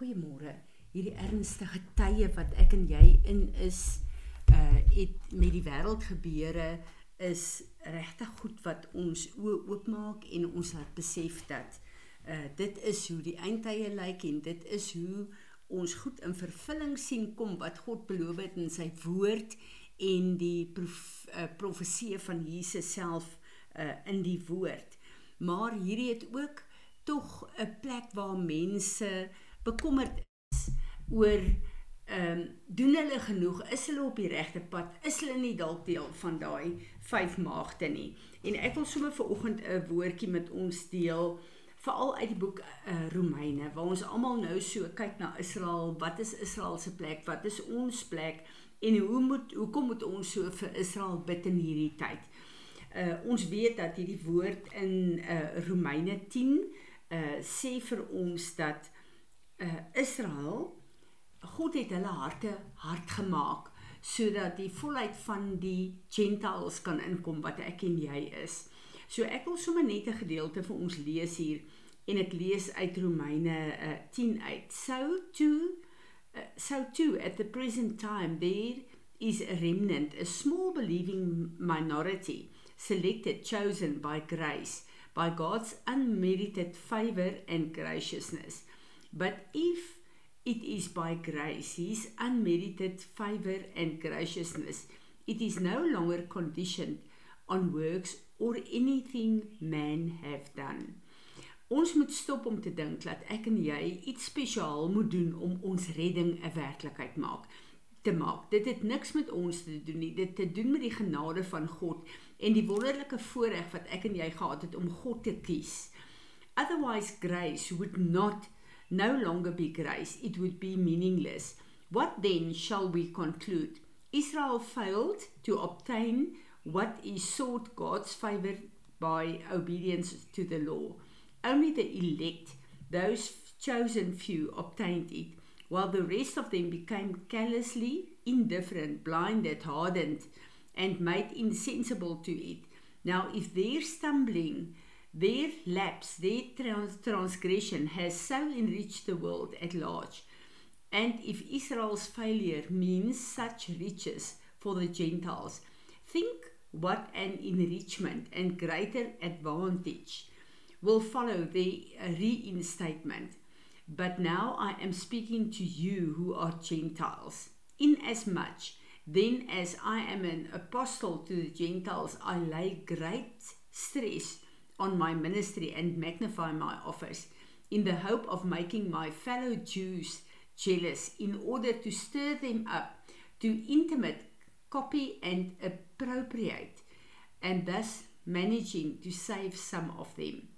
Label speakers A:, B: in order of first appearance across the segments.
A: Goeiemôre. Hierdie ernstige tye wat ek en jy in is, uh het met die wêreld gebeure is regtig goed wat ons oë oopmaak en ons laat besef dat uh dit is hoe die eindtye lyk en dit is hoe ons goed in vervulling sien kom wat God beloof het in sy woord en die prof, uh, profesie van Jesus self uh in die woord. Maar hierdie het ook tog 'n plek waar mense bekommerd is oor ehm um, doen hulle genoeg? Is hulle op die regte pad? Is hulle nie dalk deel van daai vyf maagde nie? En ek wil sommer vir oggend 'n woordjie met ons deel veral uit die boek uh, Romeine waar ons almal nou so kyk na Israel. Wat is Israel se plek? Wat is ons plek? En hoe moet hoekom moet ons so vir Israel bid in hierdie tyd? Uh, ons weet dat hierdie woord in uh, Romeine 10 uh, sê vir ons dat uh, Israel God het hulle harte hard gemaak sodat die volheid van die gentiles kan inkom wat ek en jy is. So ek wil sommer net 'n gedeelte vir ons lees hier en ek lees uit Romeine uh, 10 uit. So to uh, so to at the present time there is a remnant, a small believing minority selected chosen by grace by God's unmerited favor and graciousness. But if it is by grace, his unmerited favor and graciousness, it is no longer conditioned on works or anything man have done. Ons moet stop om te dink dat ek en jy iets spesiaal moet doen om ons redding 'n werklikheid maak te maak. Dit het niks met ons te doen nie. Dit te doen met die genade van God en die wonderlike voorreg wat ek en jy gehad het om God te kies. Otherwise grace would not no longer be grace, it would be meaningless. What then shall we conclude? Israel failed to obtain what is sought God's favor by obedience to the law. Only the elect, those chosen few, obtained it, while the rest of them became callously indifferent, blinded, hardened, and made insensible to it. Now, if their stumbling Their lapse, their trans transgression has so enriched the world at large. And if Israel's failure means such riches for the Gentiles, think what an enrichment and greater advantage will follow the uh, reinstatement. But now I am speaking to you who are Gentiles. Inasmuch then as I am an apostle to the Gentiles, I lay great stress on my ministry and magnify my office in the hope of making my fellow Jews jealous in order to stir them up to intimate copy and appropriate and thus managing to save some of them.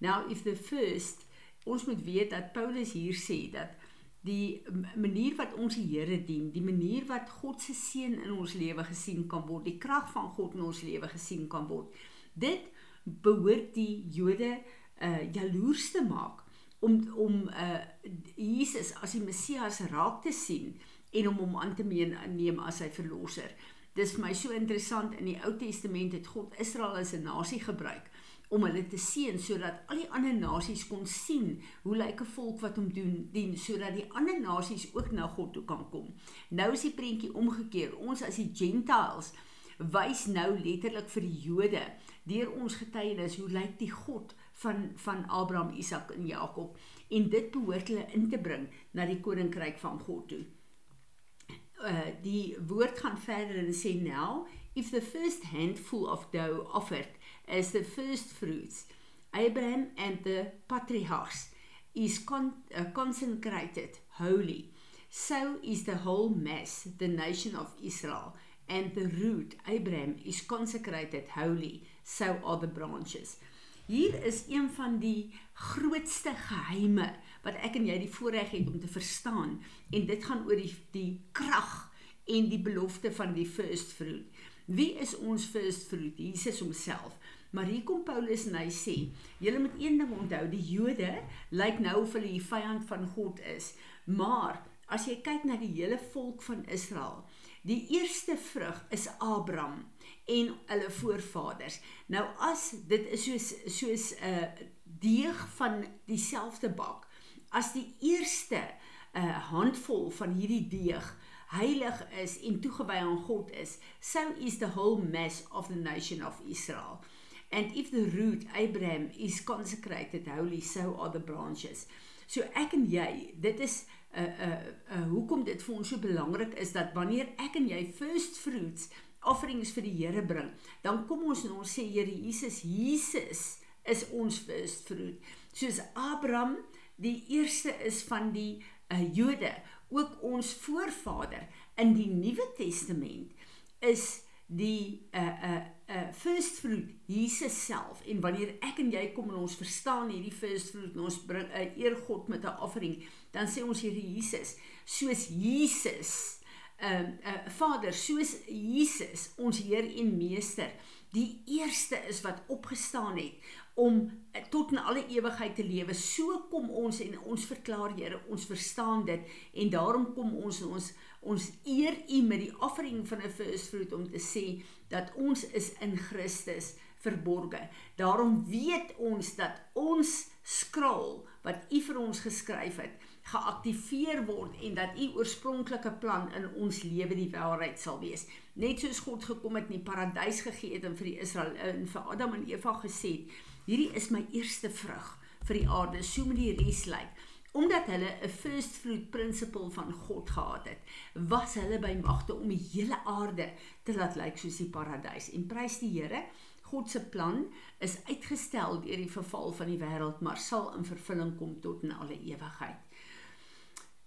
A: Now if the first ons moet weet dat Paulus hier sê dat die manier wat ons die Here dien, die manier wat God se seën in ons lewe gesien kan word, die krag van God in ons lewe gesien kan word. Dit behoort die Jode uh jaloers te maak om om uh Jesus as die Messias raak te sien en om hom aan te neem as sy verlosser. Dis vir my so interessant in die Ou Testament het God Israel as 'n nasie gebruik om hulle te seën sodat al die ander nasies kon sien hoe lyk 'n volk wat hom doen dien sodat die ander nasies ook na God toe kan kom. Nou is die prentjie omgekeer. Ons as die Gentiles wys nou letterlik vir die Jode deur ons getuienis hoe lyk die God van van Abraham, Isak en Jakob en dit behoort hulle in te bring na die koninkryk van God toe. Uh die woord gaan verder en sê now if the first handful of dough offered as the first fruits Abraham and the patriarchs is con uh, consecrated holy so is the whole mass the nation of Israel and the root Abraham is consecrated holy so are the branches. Hier is een van die grootste geheime wat ek en jy die voorreg het om te verstaan en dit gaan oor die die krag en die belofte van die first fruit. Wie is ons first fruit? Jesus homself. Maar hier kom Paulus en hy sê, julle moet een ding onthou, die Jode lyk nou of hulle die vyand van God is. Maar as jy kyk na die hele volk van Israel, die eerste vrug is Abraham en hulle voorvaders. Nou as dit is soos soos 'n uh, deeg van dieselfde bak as die eerste 'n handvol van hierdie deeg heilig is en toegewy aan God is, so is the whole mass of the nation of Israel. And if the root Abraham is consecrated holy, so are the branches. So ek en jy, dit is uh, uh, uh, hoekom dit vir ons so belangrik is dat wanneer ek en jy first fruits offerings vir die Here bring, dan kom ons en ons sê Here Jesus, Jesus is ons first fruit. Soos Abraham die eerste is van die uh, Jode, ook ons voorvader in die Nuwe Testament is die uh uh uh first fruit Jesus self en wanneer ek en jy kom en ons verstaan hierdie first fruit en ons bring 'n uh, eer God met 'n offering dan sê ons Here Jesus soos Jesus ehm uh, uh, Vader soos Jesus ons Heer en Meester die eerste is wat opgestaan het om eh, tot in alle ewigheid te lewe. So kom ons en ons verklaar Here, ons verstaan dit en daarom kom ons ons ons eer U met die offering van 'n first fruit om te sê dat ons is in Christus verborge. Daarom weet ons dat ons skraal wat U vir ons geskryf het, geaktiveer word en dat U oorspronklike plan in ons lewe die waarheid sal wees. Net soos God gekom het in die paradys gegee het en vir die Israel en vir Adam en Eva gesê het, hierdie is my eerste vrug vir die aarde, so moet die res lyk. Omdat hulle 'n first fruit principle van God gehad het, was hulle by magte om die hele aarde te laat lyk soos die paradys. En prys die Here, God se plan is uitgestel deur die verval van die wêreld, maar sal in vervulling kom tot in alle ewigheid.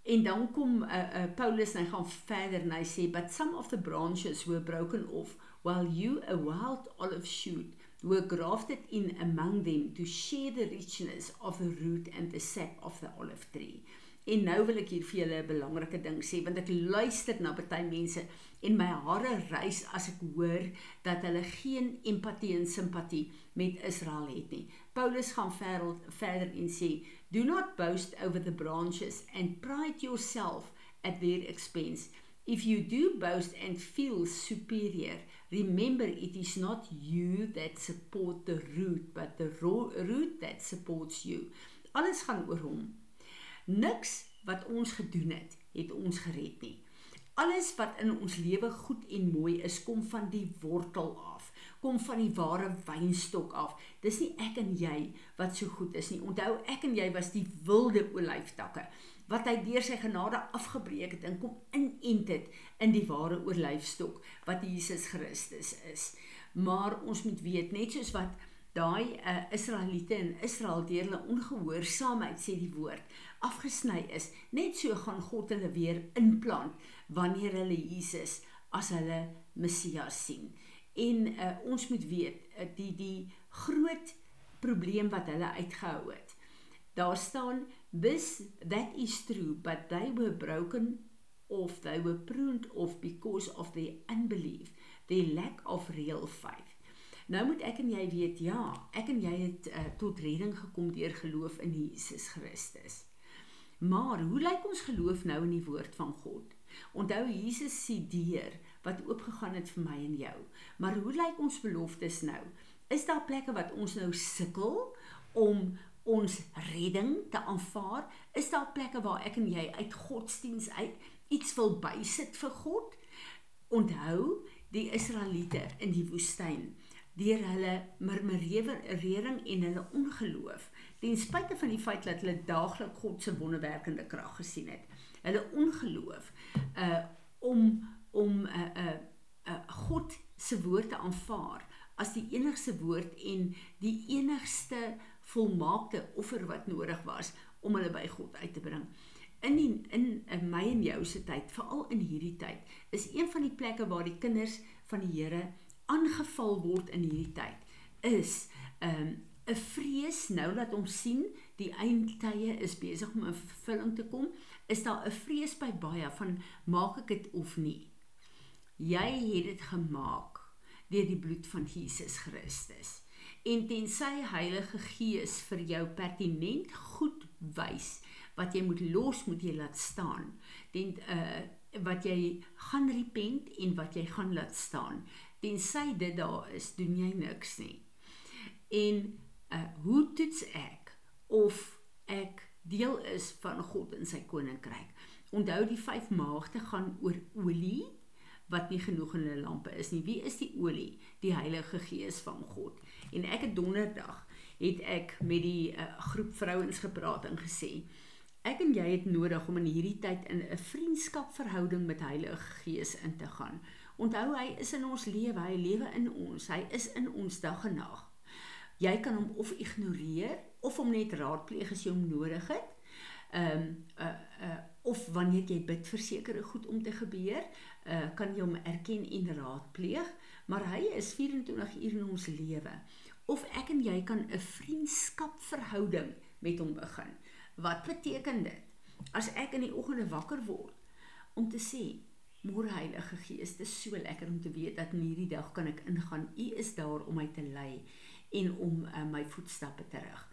A: En dan kom uh, uh, Paulus en hy gaan verder en hy sê but some of the branches were broken off while you a wild olive shoot were grafted in among them to share the richness of the root and the sap of the olive tree. En nou wil ek hier vir julle 'n belangrike ding sê want ek luister na baie mense en my hare rys as ek hoor dat hulle geen empatie en simpatie met Israel het nie. Paulus gaan verder verder en sê, "Do not boast over the branches and pride yourself at their expense." If you do boast and feel superior, remember it is not you that support the root, but the root that supports you. Alles gaan oor hom. Niks wat ons gedoen het, het ons gered nie. Alles wat in ons lewe goed en mooi is, kom van die wortel af, kom van die ware wynstok af. Dis nie ek en jy wat so goed is nie. Onthou, ek en jy was die wilde olyftakke wat hy deur sy genade afgebreek het en kom inent het in die ware oorlyfstok wat Jesus Christus is. Maar ons moet weet net soos wat daai uh, Israeliete in Israel deur hulle ongehoorsaamheid sê die woord afgesny is, net so gaan God hulle weer inplant wanneer hulle Jesus as hulle Messias sien. En uh, ons moet weet uh, die die groot probleem wat hulle uitgehou het. Daar staan This that is true, but they were broken off, they were pruned off because of their unbelief, their lack of real faith. Nou moet ek en jy weet, ja, ek en jy het uh, tot redding gekom deur geloof in Jesus Christus. Maar hoe lyk ons geloof nou in die woord van God? Onthou Jesus se deur wat oopgegaan het vir my en jou. Maar hoe lyk ons beloftes nou? Is daar plekke wat ons nou sukkel om ons redding te aanvaar? Is daar plekke waar ek en jy uit godsdiens uit iets wil bysit vir God? Onthou die Israeliete in die woestyn deur hulle murmurering en hulle ongeloof ten spyte van die feit dat hulle daagliks God se wonderwerkende krag gesien het hulle ongeloof uh om om 'n uh, 'n uh, uh, God se woord te aanvaar as die enigste woord en die enigste volmaakte offer wat nodig was om hulle by God uit te bring. In die, in in my en jou se tyd, veral in hierdie tyd, is een van die plekke waar die kinders van die Here aangeval word in hierdie tyd, is 'n um, 'n vrees nou dat ons sien die eindtye is besig om 'n vervulling te kom, is daar 'n vrees by baie van maak ek dit of nie. Jy het dit gemaak deur die bloed van Jesus Christus en tensy Heilige Gees vir jou pertinent goed wys wat jy moet los moet jy laat staan. Ten uh wat jy gaan repent en wat jy gaan laat staan. Tensy dit daar is doen jy niks nie. En uh hoe toets ek of ek deel is van God in sy koninkryk. Onthou die vyf maagde gaan oor olie wat nie genoeg in hulle lampe is nie. Wie is die olie? Die Heilige Gees van God. En ek het donderdag het ek met die uh, groep vrouens gepraat en gesê ek en jy het nodig om in hierdie tyd in 'n vriendskapverhouding met Heilige Gees in te gaan. Onthou hy is in ons lewe, hy lewe in ons, hy is in ons dag en nag. Jy kan hom of ignoreer of hom net raadpleeg as jy hom nodig het. Ehm um, uh uh of wanneer jy bid vir sekere goed om te gebeur, uh kan jy hom erken en raadpleeg, maar hy is 24 uur in ons lewe. Of ek en jy kan 'n vriendskapverhouding met hom begin. Wat beteken dit? As ek in die oggende wakker word om te sê, Môre Heilige Gees, dit is so lekker om te weet dat in hierdie dag kan ek ingaan. U is daar om my te lei en om uh, my voetstappe te rig.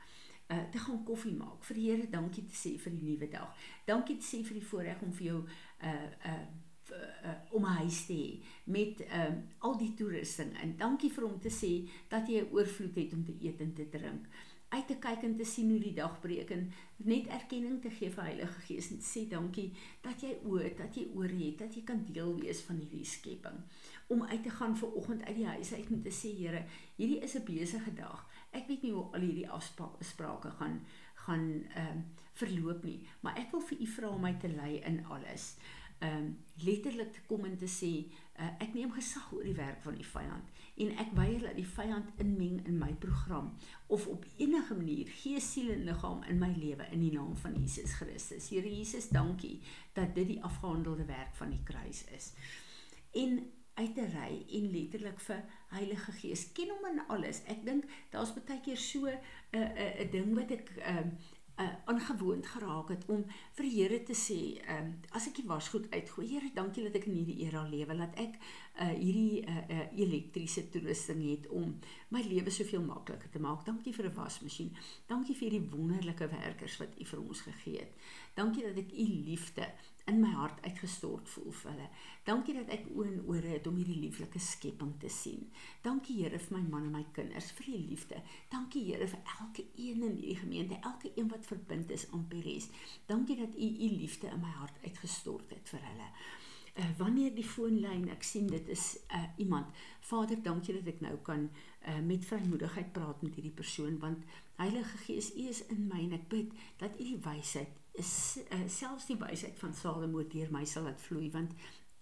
A: Uh te gaan koffie maak. Vir die Here dankie te sê vir die nuwe dag. Dankie te sê vir die voorreg om vir jou uh uh uh om 'n huis te hê met uh, al die toerusting. En dankie vir hom te sê dat jy 'n oorvloed het om te eet en te drink. Uit te kyk en te sien hoe die dag breek en net erkenning te gee vir Heilige Gees en sê dankie dat jy oor dat jy oor het dat jy kan deel wees van hierdie skepping. Om uit te gaan vir oggend uit die huis uit en te sê Here hierdie is 'n besige dag. Ek weet nie hoe al hierdie afsprake gaan gaan ehm um, verloop nie maar ek wil vir u vra om my te lei in alles. ehm um, letterlik te kom en te sê uh, ek neem gesag oor die werk van die vyand en ek weier dat die vyand inmeng in my program of op enige manier gees, siel en liggaam in my lewe in die naam van Jesus Christus. Here Jesus, dankie dat dit die afgehandelde werk van die kruis is. En uit te ry en letterlik vir Heilige Gees ken hom in alles. Ek dink daar's baie keer so 'n uh, 'n uh, 'n ding wat ek ehm uh, uh, aangewoond geraak het om vir die Here te sê, ehm um, as ek die wasgoed uitgooi, Here, dankie dat ek in hierdie era lewe, dat ek uh hierdie uh, uh elektriese toerusting het om my lewe soveel makliker te maak. Dankie vir 'n wasmasjien. Dankie vir hierdie wonderlike werkers wat U vir ons gegee het. Dankie dat ek U liefde in my hart uitgestort voel vir hulle. Dankie dat ek oë en ore het om hierdie lieflike skepping te sien. Dankie Here vir my man en my kinders, vir die liefde. Dankie Here vir elke een in hierdie gemeente, elke een wat verbind is aan Peres. Dankie dat U U liefde in my hart uitgestort het vir hulle. Uh, wanneer die foonlyn ek sien dit is uh, iemand Vader dankie dat ek nou kan uh, met vrymoedigheid praat met hierdie persoon want Heilige Gees U is in my en ek bid dat U die wysheid is uh, selfs die wysheid van Salomo deur my sal laat vloei want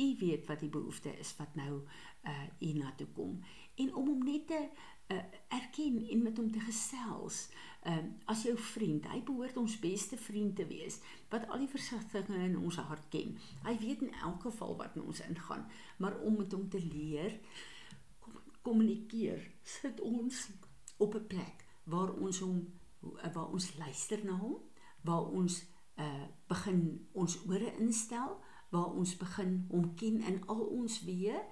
A: u weet wat die behoefte is wat nou uh u na toe kom. En om hom net te uh, erken en met hom te gesels um as jou vriend hy behoort ons beste vriend te wees wat al die versigtighede in ons hart ken. Hy weet in elk geval wat in ons ingaan maar om met hom te leer kommunikeer sit ons op 'n plek waar ons hom waar ons luister na hom waar ons uh begin ons ore instel waar ons begin hom ken in al ons weë.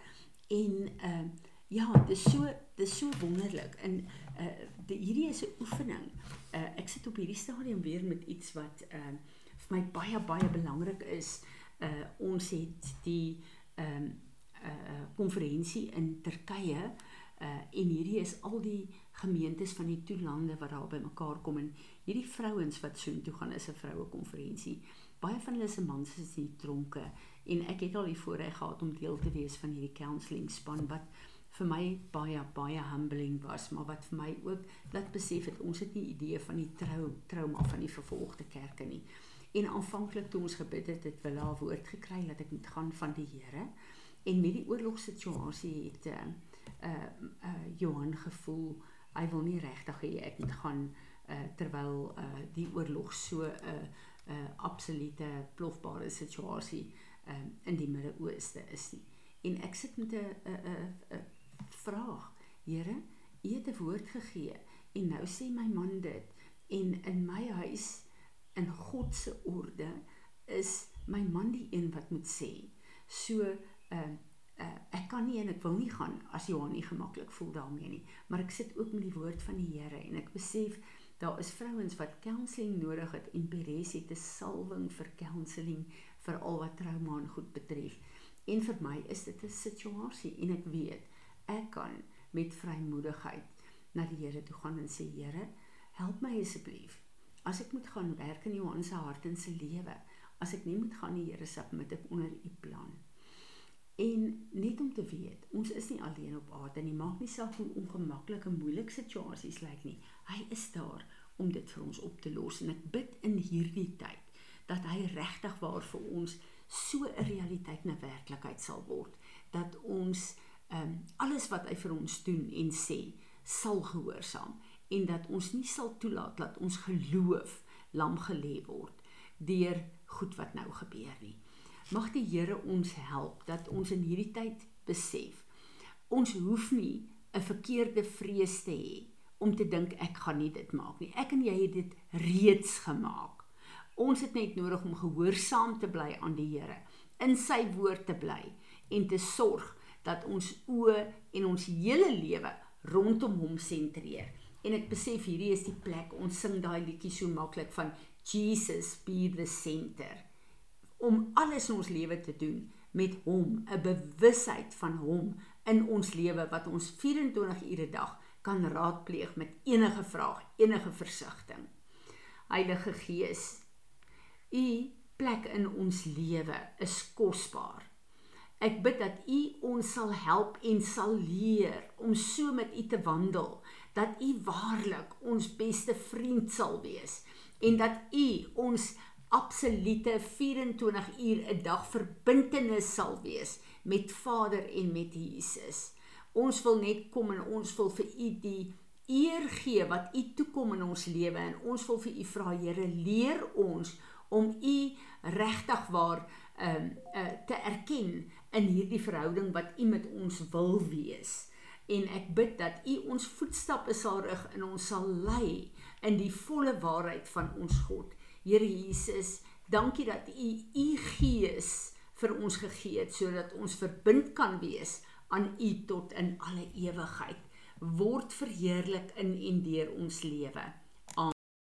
A: En uh ja dis so dis so wonderlik. En uh die, hierdie is 'n oefening. Uh ek sit op hierdie stadium weer met iets wat uh vir my baie baie belangrik is. Uh ons het die ehm um, uh konferensie in Turkye uh en hierdie is al die gemeentes van die toelande wat daar bymekaar kom en hierdie vrouens wat so intoe gaan is 'n vroue konferensie. Baie van hulle se mans is in tronke en ek het al die voorreg gehad om deel te wees van hierdie counselling span wat vir my baie baie humbling was, maar wat vir my ook laat besef het ons het nie idee van die trou trauma van die vervolgde kerke nie. En aanvanklik toe ons gebid het, het hulle al woord gekry dat ek moet gaan van die Here en met die oorlogssituasie het uh uh Johan gevoel hy wil nie regtig hê ek moet gaan uh, terwyl uh, die oorlog so 'n uh, 'n uh, absolute plofbare situasie um, in die Midde-Ooste is nie. En ek sit met 'n 'n 'n vraag. Here, U het 'n woord gegee en nou sê my man dit en in my huis in God se orde is my man die een wat moet sê. So ehm uh, uh, ek kan nie en ek wil nie gaan as Johan nie gemaklik voel daarmee nie, maar ek sit ook met die woord van die Here en ek besef daar is vrouens wat counselling nodig het en Peres het 'n salwing vir counselling vir al wat trauma en goed betref. En vir my is dit 'n situasie en ek weet ek kan met vrymoedigheid na die Here toe gaan en sê Here, help my asseblief. as ek moet gaan werk in Johan se hart en se lewe, as ek nie moet gaan die Here submit ek onder u plan. En net om te weet, ons is nie alleen op aarde nie. Maak nie saak hoe ongemaklik en moeilik situasies lyk nie. Hy is daar om dit vir ons op te los en ek bid in hierdie tyd dat hy regtig waar vir ons so 'n realiteit na werklikheid sal word dat ons ehm um, alles wat hy vir ons doen en sê sal gehoorsaam en dat ons nie sal toelaat dat ons geloof lam gelê word deur goed wat nou gebeur nie. Mag die Here ons help dat ons in hierdie tyd besef ons hoef nie 'n verkeerde vrees te hê om te dink ek gaan nie dit maak nie. Ek en jy het dit reeds gemaak. Ons het net nodig om gehoorsaam te bly aan die Here, in sy woord te bly en te sorg dat ons oë en ons hele lewe rondom hom sentreer. En ek besef hierdie is die plek ons sing daai liedjie so maklik van Jesus be the center. Om alles in ons lewe te doen met hom, 'n bewusheid van hom in ons lewe wat ons 24 ure 'n dag kan raadpleeg met enige vraag, enige versigtiging. Heilige Gees, u plek in ons lewe is kosbaar. Ek bid dat u ons sal help en sal leer om so met u te wandel dat u waarlik ons beste vriend sal wees en dat u ons absolute 24 uur 'n dag verbintenis sal wees met Vader en met Jesus. Ons wil net kom en ons wil vir u die eer gee wat u toekom in ons lewe en ons wil vir u vra Here leer ons om u regtig waar ehm um, uh, te erken in hierdie verhouding wat u met ons wil wees en ek bid dat u ons voetstappe sal rig en ons sal lei in die volle waarheid van ons God. Here Jesus, dankie dat u u gees vir ons gegee het sodat ons verbind kan wees aan u tot in alle ewigheid. Word verheerlik in en deur ons lewe.